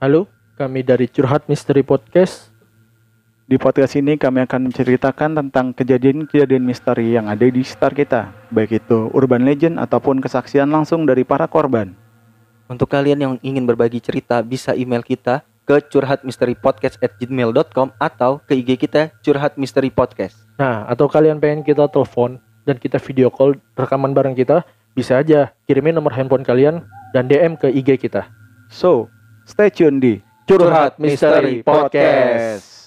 Halo, kami dari Curhat Misteri Podcast. Di podcast ini kami akan menceritakan tentang kejadian-kejadian misteri yang ada di sekitar kita, baik itu urban legend ataupun kesaksian langsung dari para korban. Untuk kalian yang ingin berbagi cerita bisa email kita ke curhatmisteripodcast@gmail.com atau ke IG kita Curhat Misteri Podcast. Nah, atau kalian pengen kita telepon dan kita video call rekaman bareng kita, bisa aja kirimin nomor handphone kalian dan DM ke IG kita. So, stay tune di Curhat Misteri Podcast.